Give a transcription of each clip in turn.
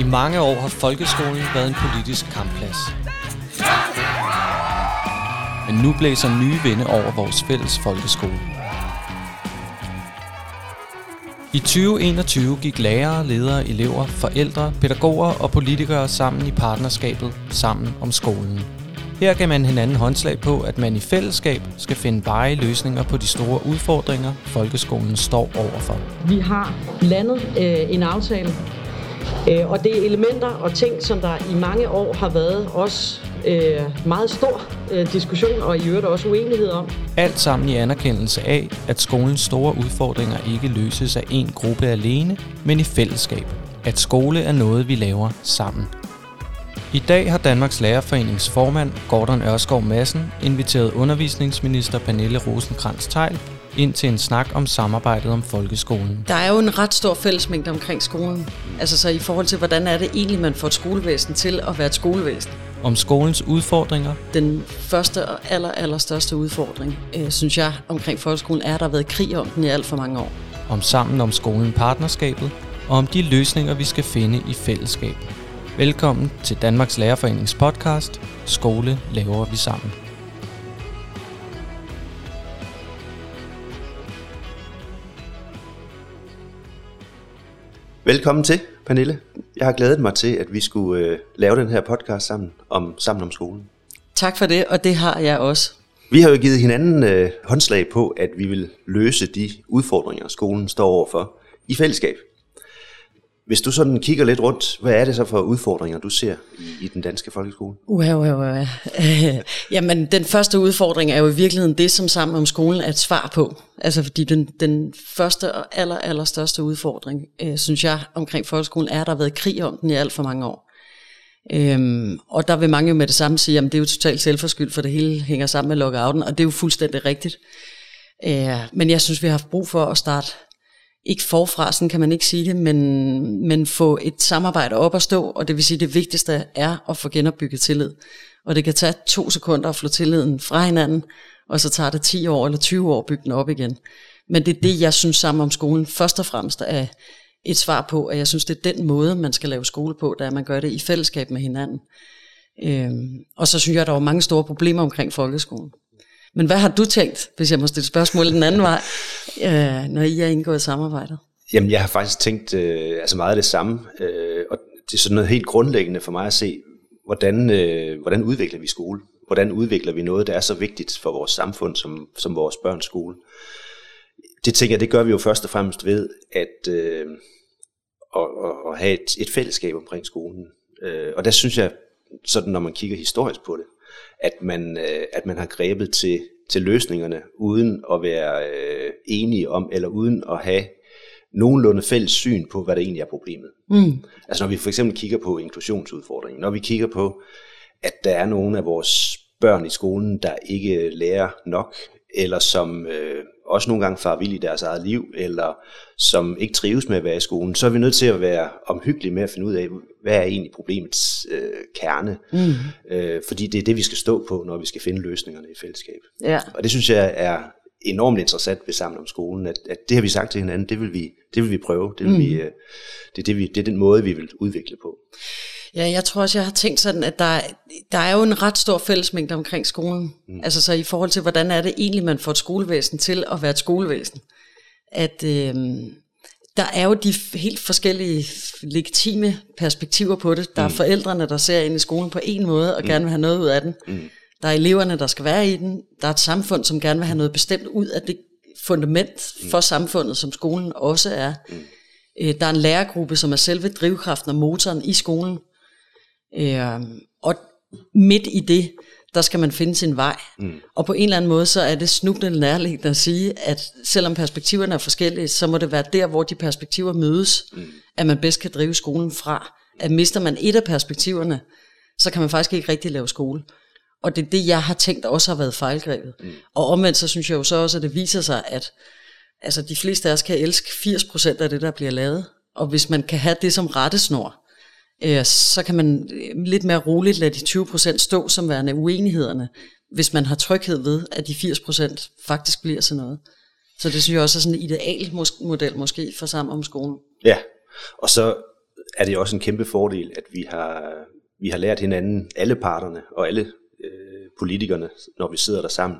I mange år har folkeskolen været en politisk kampplads. Men nu blæser nye vinde over vores fælles folkeskole. I 2021 gik lærere, ledere, elever, forældre, pædagoger og politikere sammen i partnerskabet Sammen om skolen. Her gav man hinanden håndslag på, at man i fællesskab skal finde veje løsninger på de store udfordringer, folkeskolen står overfor. Vi har landet øh, en aftale, øh, og det er elementer og ting, som der i mange år har været også øh, meget stor øh, diskussion og i øvrigt også uenighed om. Alt sammen i anerkendelse af, at skolens store udfordringer ikke løses af en gruppe alene, men i fællesskab. At skole er noget, vi laver sammen. I dag har Danmarks Lærerforenings formand, Gordon Ørskov Madsen, inviteret undervisningsminister Pernille rosenkrantz teil ind til en snak om samarbejdet om folkeskolen. Der er jo en ret stor fællesmængde omkring skolen. Altså så i forhold til, hvordan er det egentlig, man får et skolevæsen til at være et skolevæsen. Om skolens udfordringer. Den første og aller, aller største udfordring, øh, synes jeg, omkring folkeskolen, er, at der har været krig om den i alt for mange år. Om sammen om skolen partnerskabet, og om de løsninger, vi skal finde i fællesskab. Velkommen til Danmarks Lærerforenings podcast Skole laver vi sammen. Velkommen til, Pernille. Jeg har glædet mig til, at vi skulle øh, lave den her podcast sammen om sammen om skolen. Tak for det, og det har jeg også. Vi har jo givet hinanden øh, håndslag på, at vi vil løse de udfordringer, skolen står overfor i fællesskab. Hvis du sådan kigger lidt rundt, hvad er det så for udfordringer, du ser i, i den danske folkeskole? Uha, uha, uha. Jamen, den første udfordring er jo i virkeligheden det, som sammen om skolen er et svar på. Altså, fordi den, den første og aller, aller største udfordring, øh, synes jeg, omkring folkeskolen, er, at der har været krig om den i alt for mange år. Øhm, og der vil mange jo med det samme sige, at det er jo totalt selvforskyldt, for det hele hænger sammen med lockouten, og det er jo fuldstændig rigtigt. Øh, men jeg synes, vi har haft brug for at starte ikke forfra, sådan kan man ikke sige det, men, men få et samarbejde op at stå, og det vil sige, det vigtigste er at få genopbygget tillid. Og det kan tage to sekunder at få tilliden fra hinanden, og så tager det 10 år eller 20 år at bygge den op igen. Men det er det, jeg synes sammen om skolen først og fremmest er et svar på, at jeg synes, det er den måde, man skal lave skole på, der er, at man gør det i fællesskab med hinanden. Øhm, og så synes jeg, at der var mange store problemer omkring folkeskolen. Men hvad har du tænkt, hvis jeg må stille spørgsmål den anden vej, øh, når I er indgået samarbejdet? Jamen, jeg har faktisk tænkt øh, altså meget af det samme, øh, og det er sådan noget helt grundlæggende for mig at se, hvordan, øh, hvordan udvikler vi skole? Hvordan udvikler vi noget, der er så vigtigt for vores samfund, som, som vores børns skole? Det tænker jeg, det gør vi jo først og fremmest ved at, øh, at, at, at have et, et fællesskab omkring skolen. Øh, og der synes jeg, sådan når man kigger historisk på det, at man, øh, at man har grebet til, til løsningerne uden at være øh, enige om, eller uden at have nogenlunde fælles syn på, hvad der egentlig er problemet. Mm. Altså når vi for eksempel kigger på inklusionsudfordringen, når vi kigger på, at der er nogle af vores børn i skolen, der ikke lærer nok, eller som øh, også nogle gange far vild i deres eget liv, eller som ikke trives med at være i skolen, så er vi nødt til at være omhyggelige med at finde ud af, hvad er egentlig problemets øh, kerne. Mm. Øh, fordi det er det, vi skal stå på, når vi skal finde løsningerne i fællesskab. Ja. Og det synes jeg er enormt interessant ved Sammen om skolen, at, at det har vi sagt til hinanden, det vil vi, det vil vi prøve, det, vil mm. vi, øh, det, er det, vi, det er den måde, vi vil udvikle på. Ja, jeg tror også, jeg har tænkt sådan, at der, der er jo en ret stor fællesmængde omkring skolen. Mm. Altså så i forhold til, hvordan er det egentlig, man får et skolevæsen til at være et skolevæsen. At øh, der er jo de helt forskellige legitime perspektiver på det. Der er mm. forældrene, der ser ind i skolen på en måde og mm. gerne vil have noget ud af den. Mm. Der er eleverne, der skal være i den. Der er et samfund, som gerne vil have noget bestemt ud af det fundament mm. for samfundet, som skolen også er. Mm. Øh, der er en lærergruppe, som er selve drivkraften og motoren i skolen. Øh, og midt i det, der skal man finde sin vej. Mm. Og på en eller anden måde, så er det snublende nærliggende at sige, at selvom perspektiverne er forskellige, så må det være der, hvor de perspektiver mødes, mm. at man bedst kan drive skolen fra. At mister man et af perspektiverne, så kan man faktisk ikke rigtig lave skole. Og det er det, jeg har tænkt også har været fejlgrebet. Mm. Og omvendt, så synes jeg jo så også, at det viser sig, at altså, de fleste af os kan elske 80% af det, der bliver lavet. Og hvis man kan have det som rettesnor, øh, så kan man øh, lidt mere roligt lade de 20% stå som værende uenighederne, hvis man har tryghed ved, at de 80% faktisk bliver sådan noget. Så det synes jeg også er sådan en ideal model måske for sammen om skolen. Ja, Og så er det også en kæmpe fordel, at vi har, vi har lært hinanden, alle parterne og alle øh, politikerne, når vi sidder der sammen,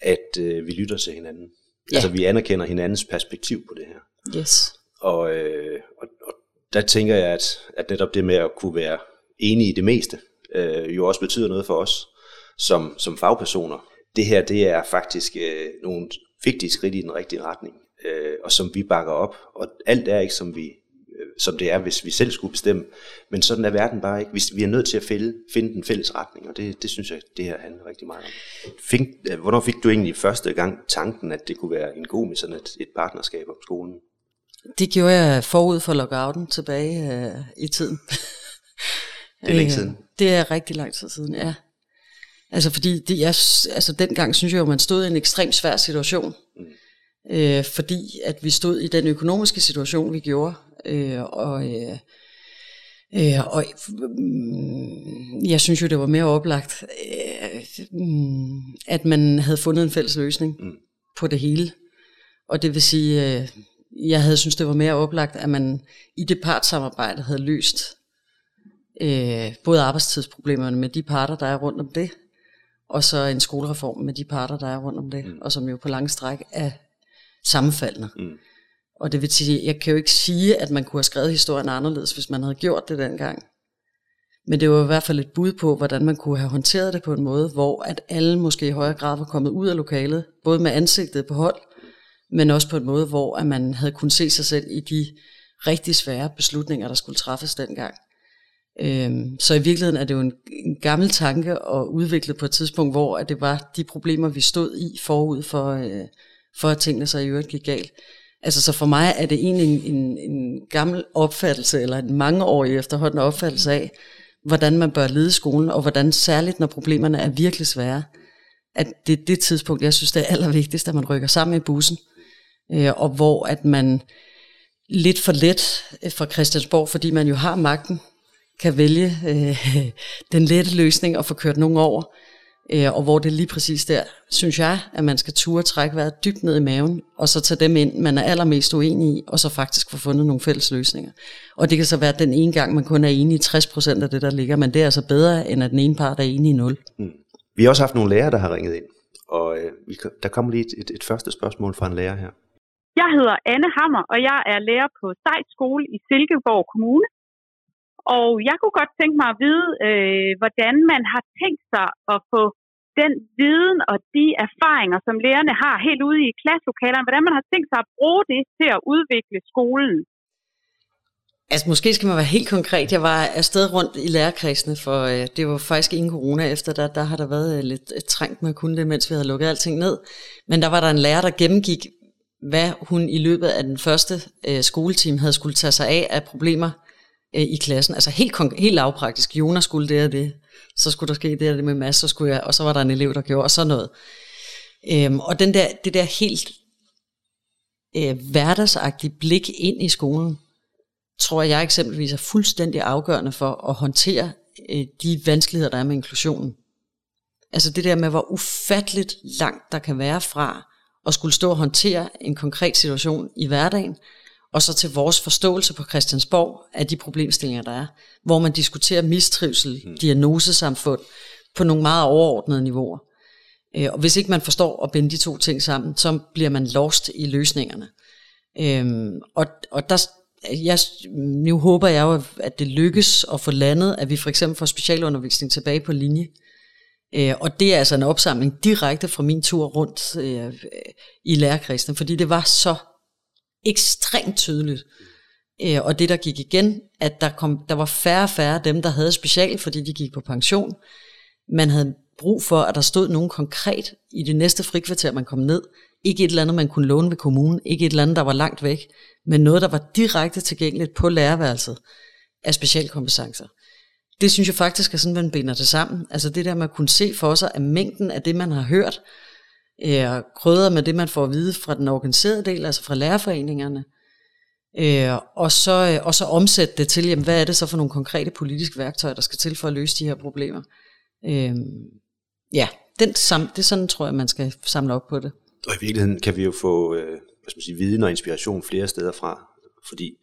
at øh, vi lytter til hinanden. Ja. Altså vi anerkender hinandens perspektiv på det her. Yes. Og, øh, og der tænker jeg, at, at netop det med at kunne være enige i det meste, øh, jo også betyder noget for os som, som fagpersoner. Det her, det er faktisk øh, nogle vigtige skridt i den rigtige retning, øh, og som vi bakker op. Og alt er ikke, som vi øh, som det er, hvis vi selv skulle bestemme. Men sådan er verden bare ikke. Vi, vi er nødt til at fælde, finde den fælles retning, og det, det synes jeg, det her handler rigtig meget om. Fink, øh, hvornår fik du egentlig første gang tanken, at det kunne være en god med sådan et, et partnerskab om skolen? Det gjorde jeg forud for lockouten tilbage øh, i tiden. Det er længe siden. Øh, det er rigtig lang tid siden, ja. Altså fordi det, jeg, altså dengang synes jeg jo, man stod i en ekstremt svær situation. Mm. Øh, fordi at vi stod i den økonomiske situation, vi gjorde. Øh, og øh, øh, og øh, jeg synes jo, det var mere oplagt, øh, at man havde fundet en fælles løsning mm. på det hele. Og det vil sige, øh, jeg havde synes, det var mere oplagt, at man i det partsamarbejde havde løst øh, både arbejdstidsproblemerne med de parter, der er rundt om det, og så en skolereform med de parter, der er rundt om det, mm. og som jo på lange stræk er sammenfaldende. Mm. Og det vil sige, jeg kan jo ikke sige, at man kunne have skrevet historien anderledes, hvis man havde gjort det dengang. Men det var i hvert fald et bud på, hvordan man kunne have håndteret det på en måde, hvor at alle måske i højere grad var kommet ud af lokalet, både med ansigtet på hold, men også på en måde, hvor at man havde kunnet se sig selv i de rigtig svære beslutninger, der skulle træffes dengang. Øhm, så i virkeligheden er det jo en, en gammel tanke og udviklet på et tidspunkt, hvor at det var de problemer, vi stod i forud for, øh, for at tingene så i øvrigt gik galt. Altså så for mig er det egentlig en, en, en gammel opfattelse, eller en mangeårig efterhånden opfattelse af, hvordan man bør lede skolen, og hvordan særligt, når problemerne er virkelig svære, at det er det tidspunkt, jeg synes, det er allervigtigst, at man rykker sammen i bussen, øh, og hvor at man lidt for let øh, fra Christiansborg, fordi man jo har magten, kan vælge øh, den lette løsning og få kørt nogen over. Øh, og hvor det lige præcis der, synes jeg, at man skal ture trække vejret dybt ned i maven, og så tage dem ind, man er allermest uenig i, og så faktisk få fundet nogle fælles løsninger. Og det kan så være den ene gang, man kun er enig i 60% af det, der ligger, men det er altså bedre, end at den ene part er enig i 0. Mm. Vi har også haft nogle lærere, der har ringet ind, og øh, der kommer lige et, et, et første spørgsmål fra en lærer her. Jeg hedder Anne Hammer, og jeg er lærer på Sejt Skole i Silkeborg Kommune. Og jeg kunne godt tænke mig at vide, øh, hvordan man har tænkt sig at få den viden og de erfaringer, som lærerne har helt ude i klasselokalerne, hvordan man har tænkt sig at bruge det til at udvikle skolen. Altså måske skal man være helt konkret. Jeg var afsted rundt i lærerkredsene, for øh, det var faktisk ingen corona efter, der, der har der været øh, lidt øh, trængt med kun kunne det, mens vi havde lukket alting ned. Men der var der en lærer, der gennemgik, hvad hun i løbet af den første øh, skoleteam havde skulle tage sig af af problemer, øh, i klassen. Altså helt, helt lavpraktisk. Jonas skulle det og det. Så skulle der ske det og det med Mads, så skulle jeg, og så var der en elev, der gjorde sådan noget. Øhm, og den der, det der helt øh, hverdagsagtige blik ind i skolen, tror jeg eksempelvis er fuldstændig afgørende for at håndtere øh, de vanskeligheder, der er med inklusionen. Altså det der med, hvor ufatteligt langt der kan være fra at skulle stå og håndtere en konkret situation i hverdagen, og så til vores forståelse på Christiansborg af de problemstillinger, der er, hvor man diskuterer mistrivsel, mm. diagnosesamfund på nogle meget overordnede niveauer. Øh, og hvis ikke man forstår at binde de to ting sammen, så bliver man lost i løsningerne. Øhm, og, og der, jeg, nu håber jeg jo, at det lykkes at få landet, at vi for eksempel får specialundervisning tilbage på linje. Øh, Øh, og det er altså en opsamling direkte fra min tur rundt øh, i lærerkredsen, fordi det var så ekstremt tydeligt. Øh, og det der gik igen, at der, kom, der var færre og færre dem, der havde special, fordi de gik på pension. Man havde brug for, at der stod nogen konkret i det næste frikvarter, man kom ned. Ikke et eller andet, man kunne låne ved kommunen. Ikke et eller andet, der var langt væk. Men noget, der var direkte tilgængeligt på lærerværelset af specialkompetencer. Det synes jeg faktisk er sådan, man binder det sammen. Altså det der med at kunne se for sig, at mængden af det, man har hørt, øh, krydret med det, man får at vide fra den organiserede del, altså fra lærerforeningerne, øh, og, så, øh, og så omsætte det til, jamen, hvad er det så for nogle konkrete politiske værktøjer, der skal til for at løse de her problemer. Øh, ja, den sam, det er sådan, tror jeg, man skal samle op på det. Og i virkeligheden kan vi jo få øh, hvad skal man sige, viden og inspiration flere steder fra, fordi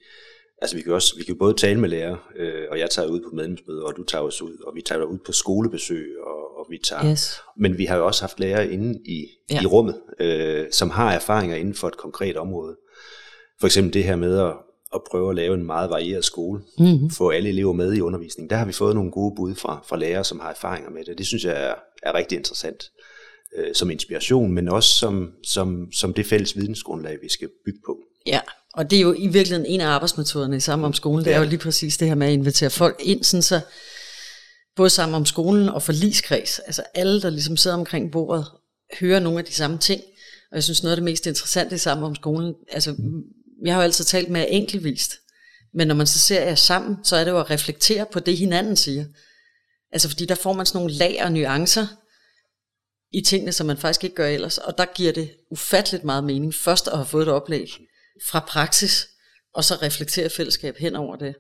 Altså vi kan også vi kan både tale med lærere, øh, og jeg tager ud på medlemsmøder, og du tager os ud, og vi tager ud på skolebesøg, og, og vi tager... Yes. Men vi har jo også haft lærere inde i, ja. i rummet, øh, som har erfaringer inden for et konkret område. For eksempel det her med at, at prøve at lave en meget varieret skole, mm-hmm. få alle elever med i undervisningen. Der har vi fået nogle gode bud fra, fra lærere, som har erfaringer med det. Det synes jeg er, er rigtig interessant øh, som inspiration, men også som, som, som det fælles vidensgrundlag, vi skal bygge på. Ja, og det er jo i virkeligheden en af arbejdsmetoderne i Sammen om skolen, det er jo lige præcis det her med at invitere folk ind, sådan så både Sammen om skolen og forliskreds, altså alle, der ligesom sidder omkring bordet, hører nogle af de samme ting. Og jeg synes noget af det mest interessante i Sammen om skolen, altså jeg har jo altid talt med enkeltvist, men når man så ser jer sammen, så er det jo at reflektere på det hinanden siger. Altså fordi der får man sådan nogle lag og nuancer i tingene, som man faktisk ikke gør ellers, og der giver det ufatteligt meget mening først at have fået et oplæg, fra praksis, og så reflektere fællesskab hen over det.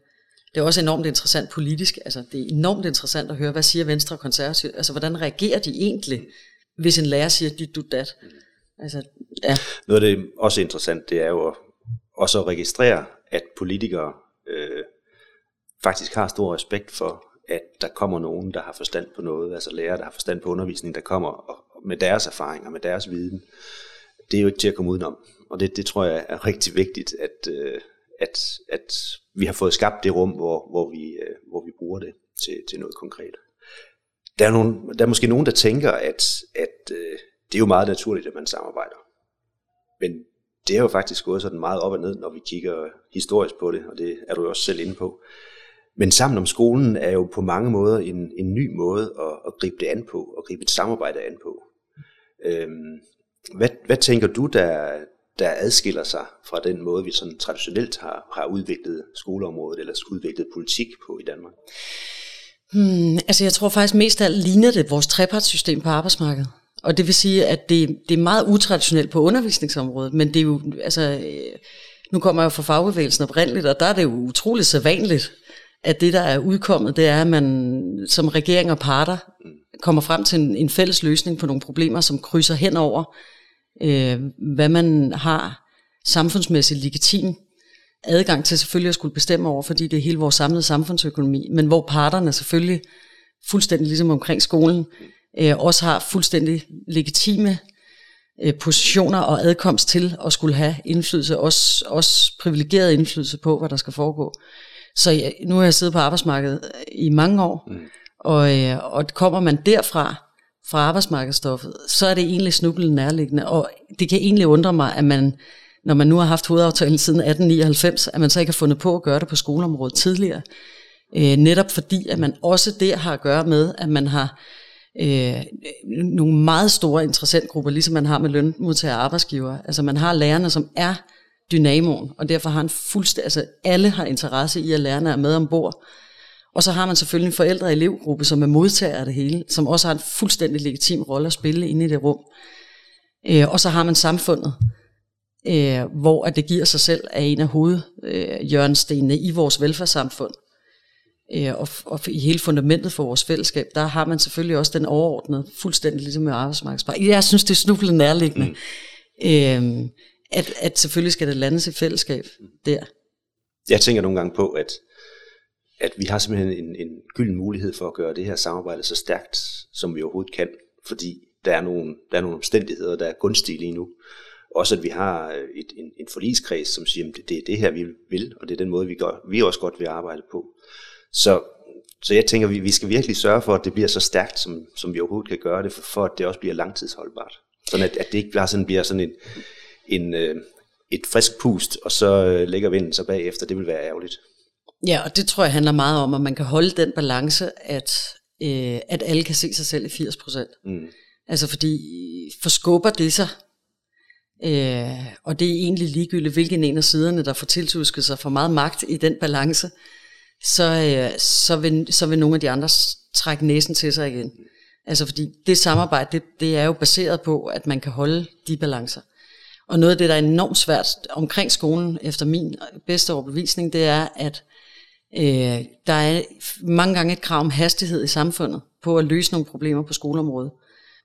Det er også enormt interessant politisk, altså det er enormt interessant at høre, hvad siger Venstre og Konservative, altså hvordan reagerer de egentlig, hvis en lærer siger dit, du, dat. Altså, ja. Noget af det også interessant, det er jo også at registrere, at politikere øh, faktisk har stor respekt for, at der kommer nogen, der har forstand på noget, altså lærere, der har forstand på undervisning, der kommer og, med deres erfaringer, med deres viden. Det er jo ikke til at komme udenom. Og det, det tror jeg er rigtig vigtigt, at, øh, at, at vi har fået skabt det rum, hvor, hvor, vi, øh, hvor vi bruger det til, til noget konkret. Der er, nogen, der er måske nogen, der tænker, at, at øh, det er jo meget naturligt, at man samarbejder. Men det er jo faktisk gået sådan meget op og ned, når vi kigger historisk på det, og det er du jo også selv inde på. Men sammen om skolen er jo på mange måder en, en ny måde at, at gribe det an på, og gribe et samarbejde an på. Øhm, hvad, hvad tænker du, der, der adskiller sig fra den måde, vi sådan traditionelt har, har udviklet skoleområdet eller udviklet politik på i Danmark? Hmm, altså jeg tror faktisk mest af alt ligner det vores trepartssystem på arbejdsmarkedet. Og det vil sige, at det, det er meget utraditionelt på undervisningsområdet, men det er jo, altså, øh, nu kommer jeg jo fra fagbevægelsen oprindeligt, og der er det jo utroligt sædvanligt, at det, der er udkommet, det er, at man som regering og parter kommer frem til en, en fælles løsning på nogle problemer, som krydser hen over øh, hvad man har samfundsmæssigt legitim adgang til selvfølgelig at skulle bestemme over, fordi det er hele vores samlede samfundsøkonomi, men hvor parterne selvfølgelig fuldstændig ligesom omkring skolen, øh, også har fuldstændig legitime øh, positioner og adkomst til at skulle have indflydelse, også, også privilegeret indflydelse på, hvad der skal foregå. Så ja, nu har jeg siddet på arbejdsmarkedet i mange år, mm. og, øh, og kommer man derfra, fra arbejdsmarkedsstoffet, så er det egentlig snublende nærliggende. Og det kan egentlig undre mig, at man, når man nu har haft hovedaftalen siden 1899, at man så ikke har fundet på at gøre det på skoleområdet tidligere. Øh, netop fordi, at man også der har at gøre med, at man har øh, nogle meget store interessentgrupper, ligesom man har med lønmodtagere og arbejdsgiver. Altså man har lærerne, som er dynamoen, og derfor har en fuldstændig, altså alle har interesse i, at lærerne er med ombord. Og så har man selvfølgelig en forældre- og elevgruppe, som er modtager af det hele, som også har en fuldstændig legitim rolle at spille inde i det rum. Øh, og så har man samfundet, øh, hvor at det giver sig selv af en af hovedhjørnestenene øh, i vores velfærdssamfund. Øh, og, og i hele fundamentet for vores fællesskab, der har man selvfølgelig også den overordnede, fuldstændig ligesom med arbejdsmarkedspakke. Jeg synes, det er snublende nærliggende, mm. øh, at, at selvfølgelig skal det landes i fællesskab der. Jeg tænker nogle gange på, at at vi har simpelthen en, en gylden mulighed for at gøre det her samarbejde så stærkt, som vi overhovedet kan, fordi der er nogle, der er nogle omstændigheder, der er gunstige lige nu. Også at vi har øh, et, en, en forligskreds, som siger, at det, det er det her, vi vil, og det er den måde, vi, gør, vi også godt vil arbejde på. Så, så jeg tænker, vi, vi skal virkelig sørge for, at det bliver så stærkt, som, som vi overhovedet kan gøre det, for, for at det også bliver langtidsholdbart. Sådan at, at det ikke bare sådan, bliver sådan en, en, øh, et frisk pust, og så øh, lægger vinden sig bagefter. Det vil være ærgerligt. Ja, og det tror jeg handler meget om, at man kan holde den balance, at, øh, at alle kan se sig selv i 80 procent. Mm. Altså fordi forskubber det sig, øh, og det er egentlig ligegyldigt, hvilken en af siderne, der får tiltusket sig for meget magt i den balance, så, øh, så, vil, så vil nogle af de andre trække næsen til sig igen. Altså fordi det samarbejde, det, det er jo baseret på, at man kan holde de balancer. Og noget af det, der er enormt svært omkring skolen, efter min bedste overbevisning, det er, at Øh, der er mange gange et krav om hastighed i samfundet på at løse nogle problemer på skoleområdet.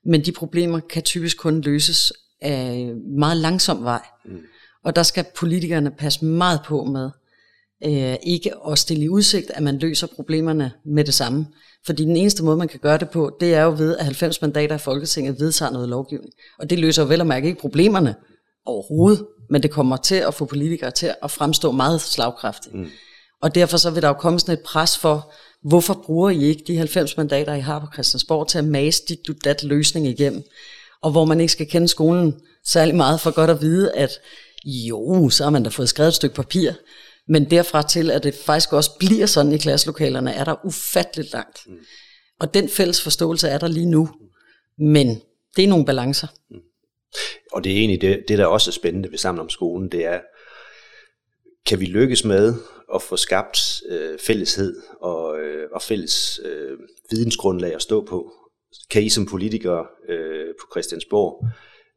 Men de problemer kan typisk kun løses af meget langsom vej. Mm. Og der skal politikerne passe meget på med øh, ikke at stille i udsigt, at man løser problemerne med det samme. Fordi den eneste måde, man kan gøre det på, det er jo ved, at 90 mandater i Folketinget vedtager noget lovgivning. Og det løser jo vel og mærke ikke problemerne overhovedet, men det kommer til at få politikere til at fremstå meget slagkraftigt. Mm. Og derfor så vil der jo komme sådan et pres for, hvorfor bruger I ikke de 90 mandater, I har på Christiansborg, til at mase dit du dat løsning igennem? Og hvor man ikke skal kende skolen særlig meget for godt at vide, at jo, så har man da fået skrevet et stykke papir, men derfra til, at det faktisk også bliver sådan i klasselokalerne, er der ufatteligt langt. Mm. Og den fælles forståelse er der lige nu. Men det er nogle balancer. Mm. Og det er egentlig det, det, der også er spændende ved Sammen om skolen, det er, kan vi lykkes med at få skabt øh, fælleshed og, øh, og fælles øh, vidensgrundlag at stå på? Kan I som politikere øh, på Christiansborg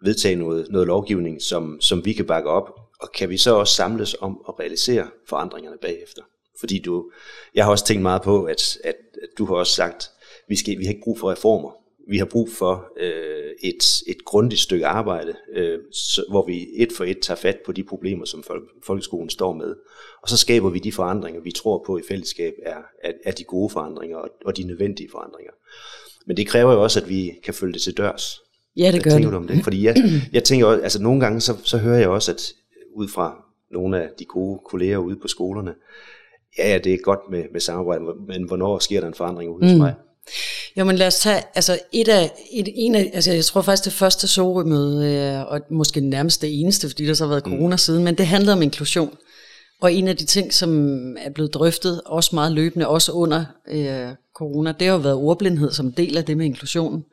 vedtage noget, noget lovgivning, som, som vi kan bakke op, og kan vi så også samles om at realisere forandringerne bagefter? Fordi du, jeg har også tænkt meget på, at, at, at du har også sagt, vi, skal, vi har ikke brug for reformer. Vi har brug for øh, et, et grundigt stykke arbejde, øh, så, hvor vi et for et tager fat på de problemer, som folk, folkeskolen står med. Og så skaber vi de forandringer, vi tror på i fællesskab er, er, er de gode forandringer og, og de nødvendige forandringer. Men det kræver jo også, at vi kan følge det til dørs. Ja, det gør tænker det. du om det? Fordi jeg, jeg tænker også, altså nogle gange, så, så hører jeg også, at ud fra nogle af de gode kolleger ude på skolerne, ja, ja, det er godt med, med samarbejde, men hvornår sker der en forandring ude hos mm. mig? Jo, men lad os tage, altså et af, et, en af, altså jeg tror faktisk det første Sorø-møde, øh, og måske nærmest det eneste, fordi der så har været mm. corona siden, men det handlede om inklusion. Og en af de ting, som er blevet drøftet, også meget løbende, også under øh, corona, det har jo været ordblindhed som del af det med inklusionen.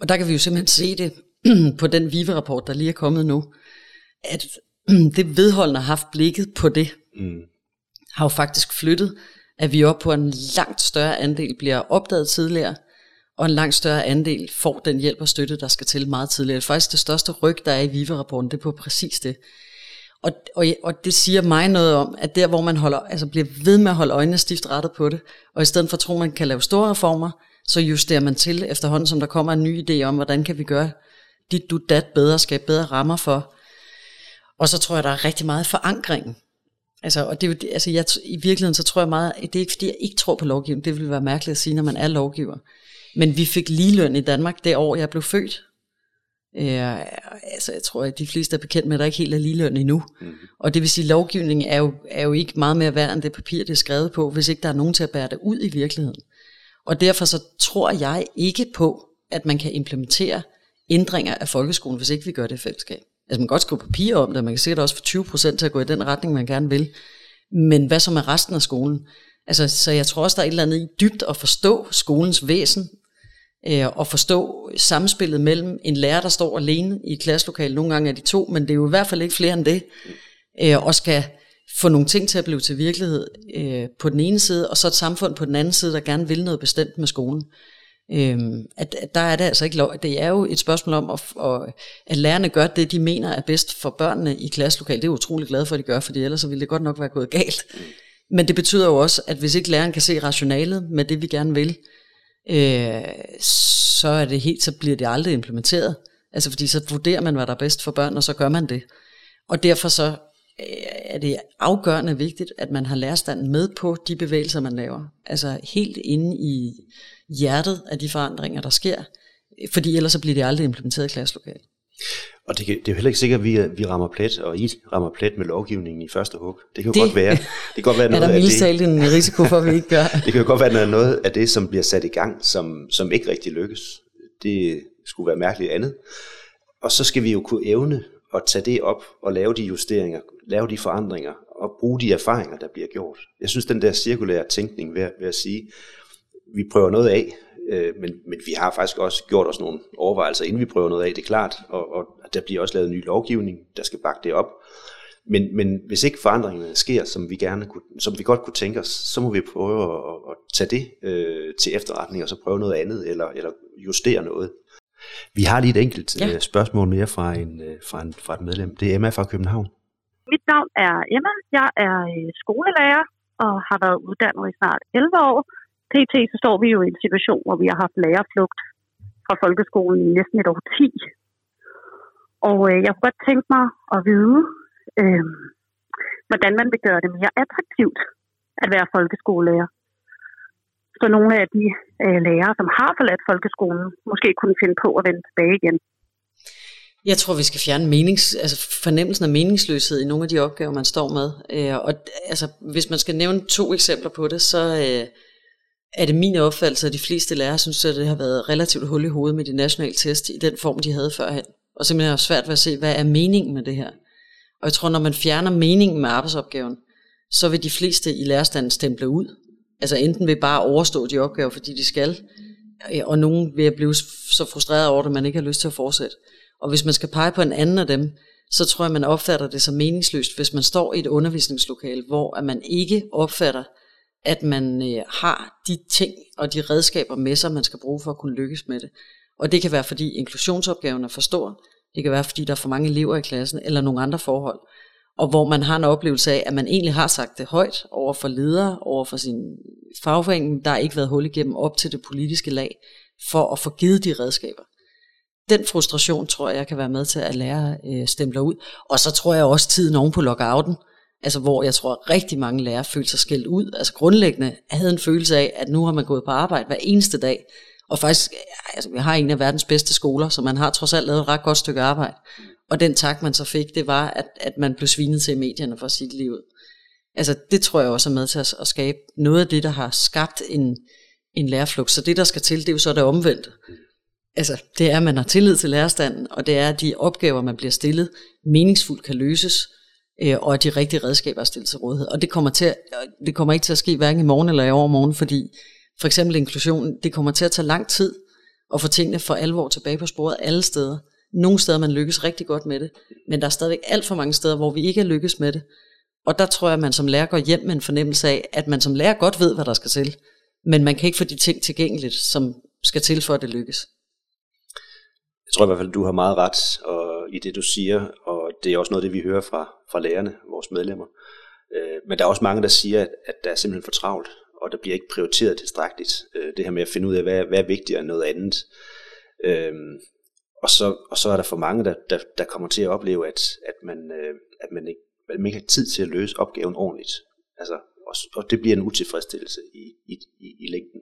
Og der kan vi jo simpelthen se det på den VIVE-rapport, der lige er kommet nu, at det vedholdende har haft blikket på det, mm. har jo faktisk flyttet, at vi op på en langt større andel bliver opdaget tidligere, og en langt større andel får den hjælp og støtte, der skal til meget tidligere. Faktisk det største ryg, der er i VIVE-rapporten, det er på præcis det. Og, og, og det siger mig noget om, at der hvor man holder, altså bliver ved med at holde øjnene stift rettet på det, og i stedet for at tro, at man kan lave store reformer, så justerer man til efterhånden, som der kommer en ny idé om, hvordan kan vi gøre dit du dat bedre, skabe bedre rammer for. Og så tror jeg, der er rigtig meget forankring. Altså, og det, altså jeg, i virkeligheden så tror jeg meget, det er ikke fordi, jeg ikke tror på lovgivning, det ville være mærkeligt at sige, når man er lovgiver. Men vi fik ligeløn i Danmark det år, jeg blev født. Øh, altså, jeg tror, at de fleste er bekendt med, at der ikke helt er ligeløn endnu. Mm. Og det vil sige, at lovgivning er jo, er jo ikke meget mere værd end det papir, det er skrevet på, hvis ikke der er nogen til at bære det ud i virkeligheden. Og derfor så tror jeg ikke på, at man kan implementere ændringer af folkeskolen, hvis ikke vi gør det i fællesskab. Altså man kan godt skrive papir om det, man kan sikkert også få 20% til at gå i den retning, man gerne vil. Men hvad så med resten af skolen? Altså, så jeg tror også, der er et eller andet i dybt at forstå skolens væsen, Øh, og forstå samspillet mellem en lærer, der står alene i et klasselokale, nogle gange er de to, men det er jo i hvert fald ikke flere end det, øh, og skal få nogle ting til at blive til virkelighed øh, på den ene side, og så et samfund på den anden side, der gerne vil noget bestemt med skolen. Øhm, at, at der er det altså ikke lov. Det er jo et spørgsmål om, at, at, at lærerne gør det, de mener er bedst for børnene i klasselokalet. Det er jeg utrolig glad for, at de gør, for ellers så ville det godt nok være gået galt. Men det betyder jo også, at hvis ikke læreren kan se rationalet med det, vi gerne vil, øh, så, er det helt, så bliver det aldrig implementeret. Altså fordi så vurderer man, hvad der er bedst for børn, og så gør man det. Og derfor så øh, er det afgørende vigtigt, at man har lærerstanden med på de bevægelser, man laver. Altså helt inde i hjertet af de forandringer, der sker, fordi ellers så bliver det aldrig implementeret i klasselokalet. Og det, kan, det er jo heller ikke sikkert, at vi, vi rammer plet, og I rammer plet med lovgivningen i første hug. Det kan jo det, godt være. Det kan godt være noget er der mildest talt en risiko for, at vi ikke gør. det kan jo godt være noget af det, som bliver sat i gang, som, som ikke rigtig lykkes. Det skulle være mærkeligt andet. Og så skal vi jo kunne evne at tage det op og lave de justeringer, lave de forandringer og bruge de erfaringer, der bliver gjort. Jeg synes, den der cirkulære tænkning ved, ved at sige, vi prøver noget af, øh, men, men vi har faktisk også gjort os nogle overvejelser, inden vi prøver noget af, det er klart, og, og der bliver også lavet ny lovgivning, der skal bakke det op. Men, men hvis ikke forandringerne sker, som vi, gerne kunne, som vi godt kunne tænke os, så må vi prøve at, at tage det øh, til efterretning, og så prøve noget andet, eller, eller justere noget. Vi har lige et enkelt ja. øh, spørgsmål mere fra, en, øh, fra, en, fra et medlem. Det er Emma fra København. Mit navn er Emma. Jeg er øh, skolelærer og har været uddannet i snart 11 år. PT så står vi jo i en situation, hvor vi har haft lærerflugt fra folkeskolen i næsten et år 10. Og øh, jeg kunne godt tænke mig at vide, øh, hvordan man vil gøre det mere attraktivt at være folkeskolelærer. Så nogle af de øh, lærere, som har forladt folkeskolen, måske kunne finde på at vende tilbage igen. Jeg tror, vi skal fjerne menings, altså fornemmelsen af meningsløshed i nogle af de opgaver, man står med. Øh, og altså, hvis man skal nævne to eksempler på det, så øh, er det min opfattelse, at de fleste lærere synes, at det har været relativt hul i hovedet med de nationale test i den form, de havde førhen. Og simpelthen er svært ved at se, hvad er meningen med det her. Og jeg tror, når man fjerner meningen med arbejdsopgaven, så vil de fleste i lærerstanden stemple ud. Altså enten vil bare overstå de opgaver, fordi de skal, øh, og nogen vil blive så frustreret over det, at man ikke har lyst til at fortsætte. Og hvis man skal pege på en anden af dem, så tror jeg, man opfatter det som meningsløst, hvis man står i et undervisningslokale, hvor at man ikke opfatter, at man øh, har de ting og de redskaber med sig, man skal bruge for at kunne lykkes med det. Og det kan være, fordi inklusionsopgaven er for stor, det kan være, fordi der er for mange elever i klassen, eller nogle andre forhold. Og hvor man har en oplevelse af, at man egentlig har sagt det højt over for ledere, over for sin fagforening, der har ikke været hul igennem op til det politiske lag, for at få givet de redskaber den frustration tror jeg kan være med til at lære øh, stempler ud. Og så tror jeg også tiden oven på lockouten, altså hvor jeg tror at rigtig mange lærere følte sig skældt ud. Altså grundlæggende havde en følelse af, at nu har man gået på arbejde hver eneste dag. Og faktisk, altså vi har en af verdens bedste skoler, så man har trods alt lavet et ret godt stykke arbejde. Og den tak, man så fik, det var, at, at man blev svinet til i medierne for sit liv. Altså det tror jeg også er med til at, at skabe noget af det, der har skabt en, en lærerflugt. Så det, der skal til, det er jo så det omvendte altså, det er, at man har tillid til lærerstanden, og det er, at de opgaver, man bliver stillet, meningsfuldt kan løses, øh, og at de rigtige redskaber er stillet til rådighed. Og det kommer, til at, øh, det kommer ikke til at ske hverken i morgen eller i overmorgen, fordi for eksempel inklusion, det kommer til at tage lang tid at få tingene for alvor tilbage på sporet alle steder. Nogle steder man lykkes rigtig godt med det, men der er stadigvæk alt for mange steder, hvor vi ikke er lykkes med det. Og der tror jeg, at man som lærer går hjem med en fornemmelse af, at man som lærer godt ved, hvad der skal til, men man kan ikke få de ting tilgængeligt, som skal til for, at det lykkes jeg tror i hvert fald, du har meget ret og, i det, du siger, og det er også noget, det vi hører fra, fra lærerne, vores medlemmer. Øh, men der er også mange, der siger, at, at der er simpelthen for travlt, og der bliver ikke prioriteret tilstrækkeligt. Øh, det her med at finde ud af, hvad, hvad er vigtigere end noget andet. Øh, og, så, og så er der for mange, der, der, der kommer til at opleve, at, at, man, øh, at man, ikke, man ikke har tid til at løse opgaven ordentligt. Altså, og, og det bliver en utilfredsstillelse i, i, i, i længden.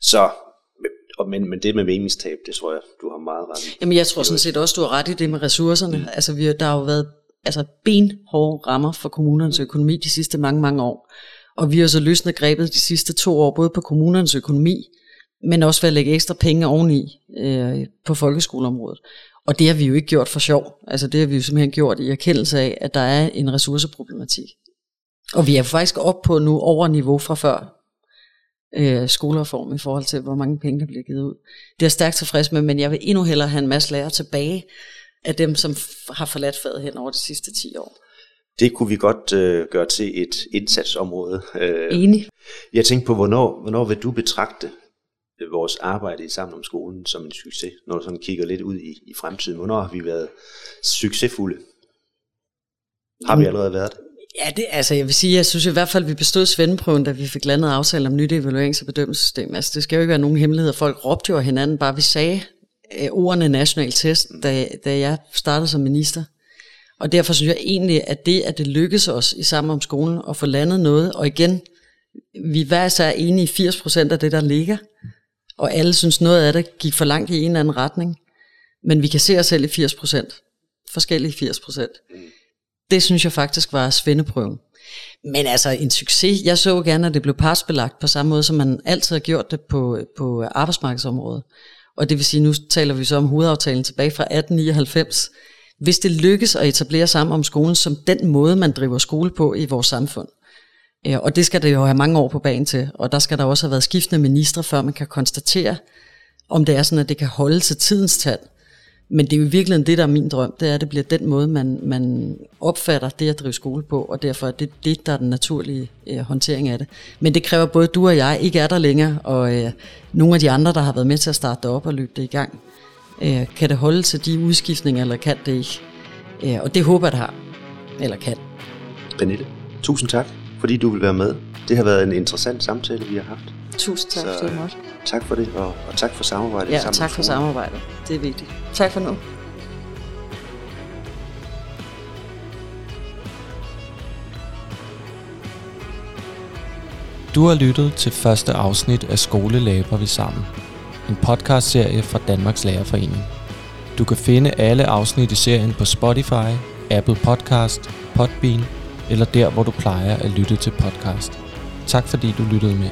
Så og men, men det med meningstab, det tror jeg, du har meget ret i. Jamen jeg tror sådan set også, du har ret i det med ressourcerne. Mm. Altså vi, der har jo været altså, benhårde rammer for kommunernes økonomi de sidste mange, mange år. Og vi har så løsnet grebet de sidste to år, både på kommunernes økonomi, men også ved at lægge ekstra penge oveni øh, på folkeskoleområdet. Og det har vi jo ikke gjort for sjov. Altså det har vi jo simpelthen gjort i erkendelse af, at der er en ressourceproblematik. Og vi er faktisk op på nu over niveau fra før øh, skolereform i forhold til, hvor mange penge der bliver givet ud. Det er jeg stærkt tilfreds med, men jeg vil endnu hellere have en masse lærere tilbage af dem, som har forladt faget hen over de sidste 10 år. Det kunne vi godt øh, gøre til et indsatsområde. Øh, Enig. Jeg tænkte på, hvornår, hvornår vil du betragte vores arbejde i Sammen om skolen som en succes, når du sådan kigger lidt ud i, i fremtiden? Hvornår har vi været succesfulde? Har vi allerede været det? Ja, det, altså jeg vil sige, jeg synes i hvert fald, at vi bestod svendeprøven, da vi fik landet aftale om nyt evaluerings- og bedømmelsessystem. Altså det skal jo ikke være nogen hemmelighed. Folk råbte jo af hinanden, bare vi sagde øh, ordene national test, da, da jeg startede som minister. Og derfor synes jeg egentlig, at det, at det lykkedes os i sammen om skolen at få landet noget, og igen, vi hver så er enige i 80% af det, der ligger, og alle synes noget af det gik for langt i en eller anden retning, men vi kan se os selv i 80%, forskellige 80% det synes jeg faktisk var svendeprøven. Men altså en succes. Jeg så gerne, at det blev partsbelagt på samme måde, som man altid har gjort det på, på arbejdsmarkedsområdet. Og det vil sige, nu taler vi så om hovedaftalen tilbage fra 1899. Hvis det lykkes at etablere sammen om skolen som den måde, man driver skole på i vores samfund, øh, og det skal det jo have mange år på banen til, og der skal der også have været skiftende ministre, før man kan konstatere, om det er sådan, at det kan holde til tidens tand. Men det er jo i virkeligheden det, der er min drøm, det er, at det bliver den måde, man, man opfatter det at drive skole på, og derfor er det det, der er den naturlige øh, håndtering af det. Men det kræver både du og jeg ikke er der længere, og øh, nogle af de andre, der har været med til at starte det op og løbe det i gang. Øh, kan det holde til de udskiftninger, eller kan det ikke? Øh, og det håber jeg, det har. Eller kan. Pernille, tusind tak, fordi du vil være med. Det har været en interessant samtale, vi har haft. Tusind tak, Så, fordi du måtte. Tak for det, og, og tak for samarbejdet. Ja, tak for samarbejdet. Det er vigtigt. Tak for nu. Du har lyttet til første afsnit af Skolelæber vi sammen. En podcastserie fra Danmarks Lærerforening. Du kan finde alle afsnit i serien på Spotify, Apple Podcast, Podbean eller der, hvor du plejer at lytte til podcast. Tak fordi du lyttede med.